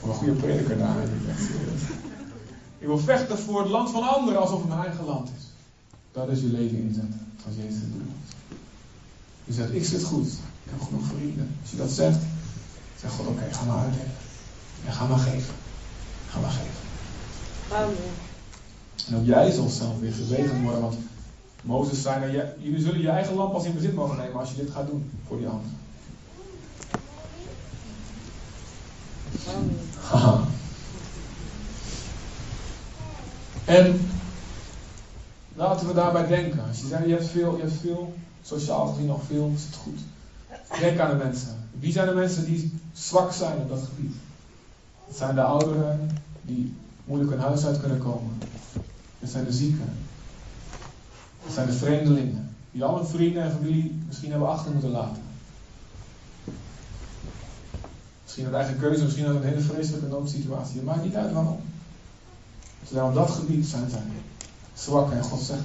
[SPEAKER 1] Voor een goede prediker daar. Ik wil vechten voor het land van anderen alsof het mijn eigen land is. Dat is je leven inzetten. Als Jezus het doet. Je zegt, ik zit goed. Ik heb genoeg vrienden. Als je dat zegt, Zeg God, oké, ga maar uitdelen. En ga maar geven. Ga maar geven. Amen. En ook jij zult zelf weer gezegend worden, want Mozes zei, nou, jullie zullen je eigen lamp pas in bezit mogen nemen als je dit gaat doen voor die anderen. En laten we daarbij denken. Als je zegt, je hebt veel, je hebt veel, sociaal gezien nog veel, is het goed. Denk aan de mensen. Wie zijn de mensen die zwak zijn op dat gebied? Het zijn de ouderen die moeilijk hun huis uit kunnen komen. Het zijn de zieken. Het zijn de vreemdelingen. Die alle vrienden en familie misschien hebben achter moeten laten. Misschien uit eigen keuze, misschien een hele vreselijke noodsituatie. Het maakt niet uit waarom. Terwijl op dat gebied zijn zij zwak. En God zegt,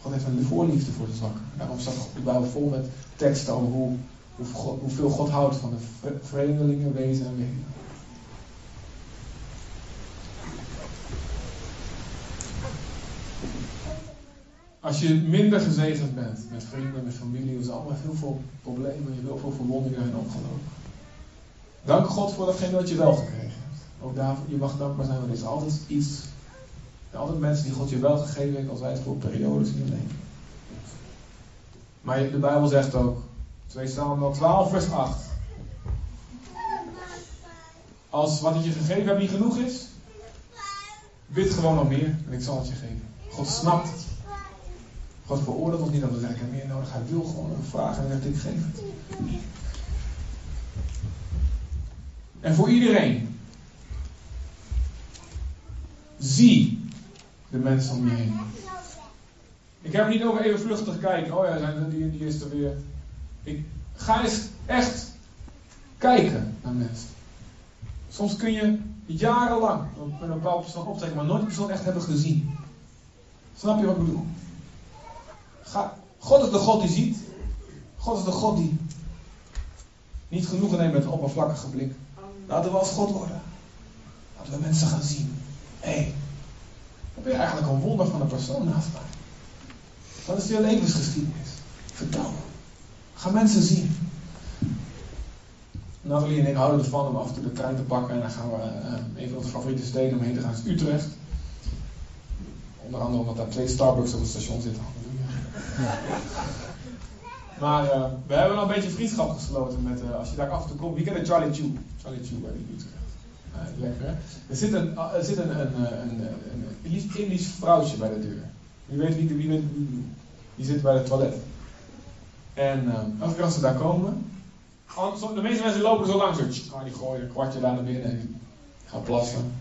[SPEAKER 1] God heeft een voorliefde voor de zwakken. Daarom staat de Bijbel vol met teksten over hoe hoeveel God houdt van de vreemdelingen, wezen en wegen. Als je minder gezegend bent met vrienden, met familie, zijn allemaal heel veel problemen, je hebt heel veel verwondingen en opgelopen. Dank God voor datgene wat je wel gekregen hebt. Ook daarvoor, je mag dankbaar zijn, want er is altijd iets. Er zijn altijd mensen die God je wel gegeven heeft, als wij het voor periodes in je leven. Maar de Bijbel zegt ook, 2 Samuel 12, vers 8. Als wat ik je gegeven heb niet genoeg is, bid gewoon nog meer en ik zal het je geven. God snapt het. God veroordeelt ons niet dat we zeggen, meer nodig. Hij wil gewoon een vraag en zegt, ik geef het. En voor iedereen. Zie de mensen om je heen. Ik heb niet over even vluchtig kijken. Oh ja, die, die is er weer. Ik, ga eens echt kijken naar mensen. Soms kun je jarenlang met een bepaalde persoon optrekken, maar nooit die persoon echt hebben gezien. Snap je wat ik bedoel? God is de God die ziet. God is de God die niet genoegen neemt met een oppervlakkige blik. Laten we als God worden. Laten we mensen gaan zien. Hé, hey, dan ben je eigenlijk een wonder van een persoon naast mij. Wat is je levensgeschiedenis? Vertel. Ga mensen zien. Nathalie en ik houden ervan om af en toe de trein te pakken en dan gaan we uh, een van onze favoriete steden omheen te gaan, is Utrecht. Onder andere omdat daar twee Starbucks op het station zitten. <laughs> Maar uh, we hebben wel een beetje vriendschap gesloten met, uh, als je daar af en toe komt. Wie kent Charlie Chu? Charlie Chu bij de Utrecht. lekker hè? Er zit een, er zit een, een, een, een, een Indisch vrouwtje bij de deur. Wie weet wie, wie, die zit bij het toilet. En uh, elke keer als ze daar komen, de meeste mensen lopen zo langs. Oh, die gooien een kwartje daar naar binnen en die gaan plassen.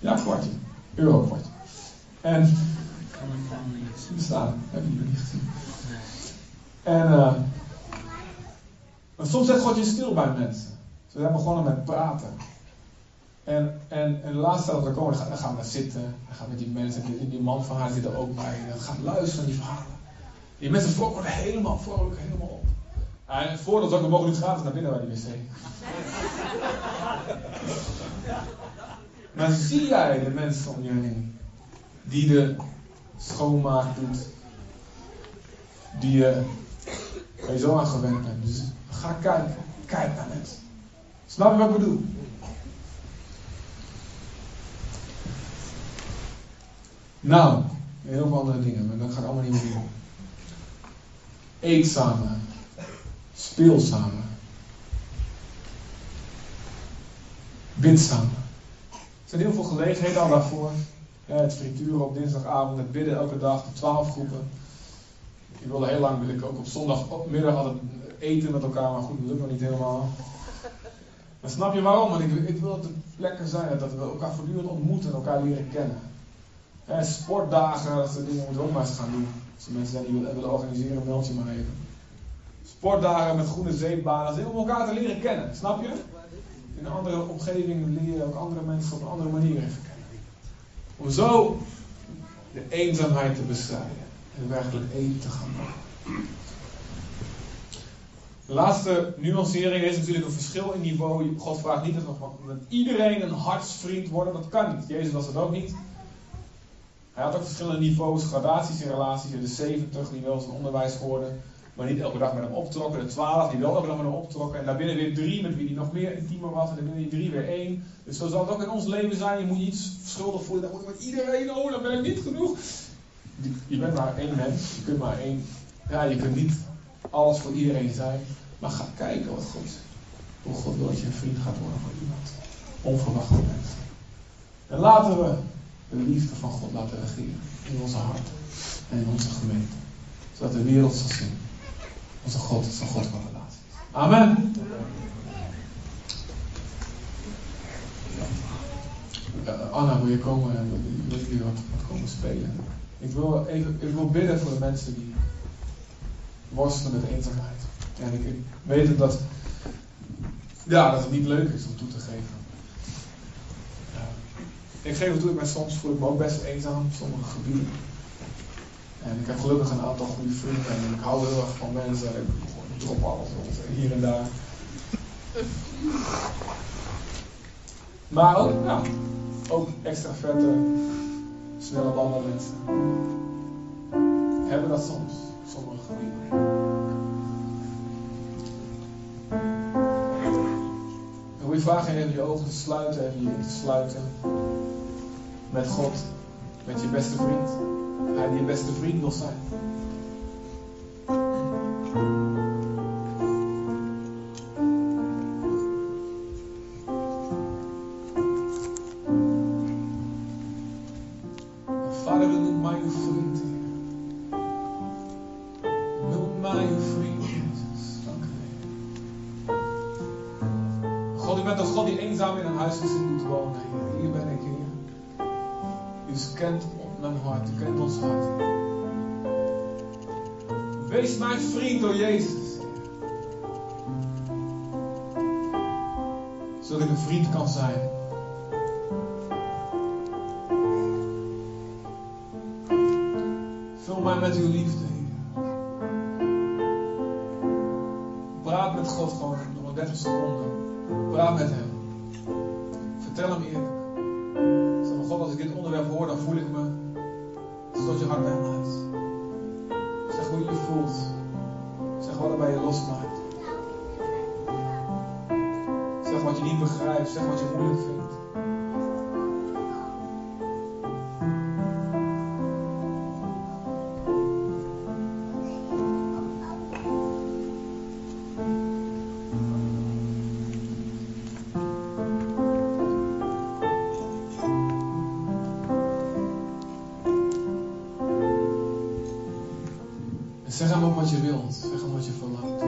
[SPEAKER 1] Ja, kwartje. Euro kwartje. En. Ze staan, hebben jullie niet gezien. En. Maar soms zet God je stil bij mensen. Ze zijn begonnen met praten. En, en, en de laatste dat we komen, dan gaan we zitten. Dan gaan met die mensen. En die man van haar zit er ook bij. En dan gaan luisteren naar die verhalen. Die mensen worden helemaal vrolijk, helemaal op. Voordat we mogen nu gratis naar binnen bij die wc. maar zie jij de mensen om je heen die de schoonmaak doet, die je, waar je zo aan gewend bent. Dus ga kijken, kijk naar mensen. Snap je wat ik bedoel? Nou, heel veel andere dingen, maar dat ga ik allemaal niet meer doen. Eet samen. Speel samen. Bid samen. Er zijn heel veel gelegenheden al daarvoor. Het frituren op dinsdagavond, het bidden elke dag, de twaalf groepen. Ik wilde heel lang, wil ik ook op zondagmiddag eten met elkaar, maar goed, dat lukt nog niet helemaal. Maar snap je waarom? Want ik, ik wil dat er plekken zijn dat we elkaar voortdurend ontmoeten en elkaar leren kennen. sportdagen, dat soort dingen moeten we ook maar eens gaan doen. Als er mensen zijn die willen organiseren, meld je maar even sportdagen met groene zeepbanen. om elkaar te leren kennen, snap je? In een andere omgeving leer je ook andere mensen op een andere manier even kennen. Om zo de eenzaamheid te bestrijden en werkelijk één te gaan maken. De laatste nuancering is natuurlijk een verschil in niveau. God vraagt niet dat met iedereen een hartsvriend worden. Dat kan niet. Jezus was het ook niet. Hij had ook verschillende niveaus, gradaties in relaties. De 70 die wel zijn onderwijs hoorden maar niet elke dag met hem optrokken. De twaalf die wel elke dag met hem optrokken. En daarbinnen weer drie met wie hij nog meer intiemer was. En daarbinnen drie weer één. Dus zo zal het ook in ons leven zijn. Je moet iets schuldig voelen. Dan met iedereen, oh dan ben ik niet genoeg. Je bent maar één mens. Je kunt maar één. Ja, je kunt niet alles voor iedereen zijn. Maar ga kijken wat God Hoe God wil dat je een vriend gaat worden voor iemand. Onverwachte mensen. En laten we de liefde van God laten regeren. In onze hart en in onze gemeente. Zodat de wereld zal zien onze God is een God van relaties. Amen. Anna, wil je komen en wil je wat komen spelen? Ik wil, even, ik wil bidden voor de mensen die worstelen met eenzaamheid. En ik, weet dat, ja, dat het niet leuk is om toe te geven. ik geef het toe, maar soms voel ik me ook best eenzaam in sommige gebieden. En ik heb gelukkig een aantal goede vrienden en ik hou heel erg van mensen. Ik drop alles hier en daar. Maar ook, ja, ook extra snelle mensen hebben dat soms, sommige gebieden. Wil je vragen even je ogen te sluiten, even je in te sluiten met God, met je beste vriend hij die je beste vriend wil zijn. Wees mijn vriend door Jezus. Zodat ik een vriend kan zijn. Je wilt. Zeg hem wat je verlangt.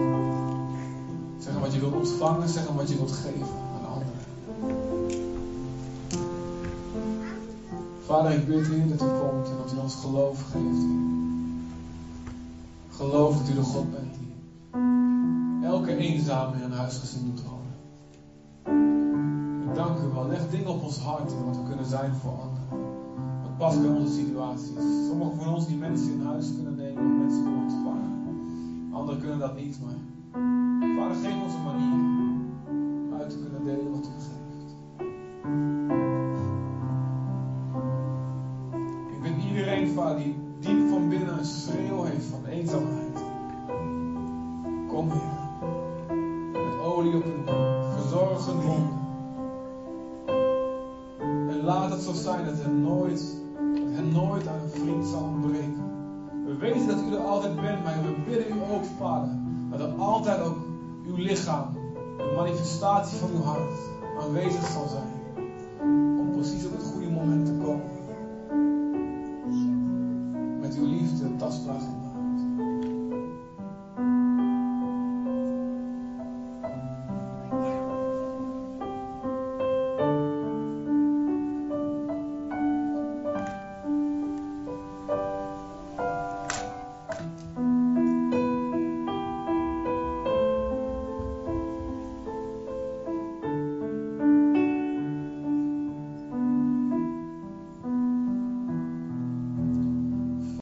[SPEAKER 1] Zeg hem wat je wilt ontvangen. Zeg hem wat je wilt geven aan anderen. Vader, ik bid Heer dat u komt en dat u ons geloof geeft. Geloof dat u de God bent die elke eenzame in een huisgezin moet wonen. Ik dank u wel. Leg dingen op ons hart wat we kunnen zijn voor anderen. Wat past bij onze situaties. Sommigen van ons die mensen in huis kunnen nemen of mensen kunnen ontvangen. Anderen kunnen dat niet, maar manifestatie van uw hart, aanwezig zal zijn. Om precies op het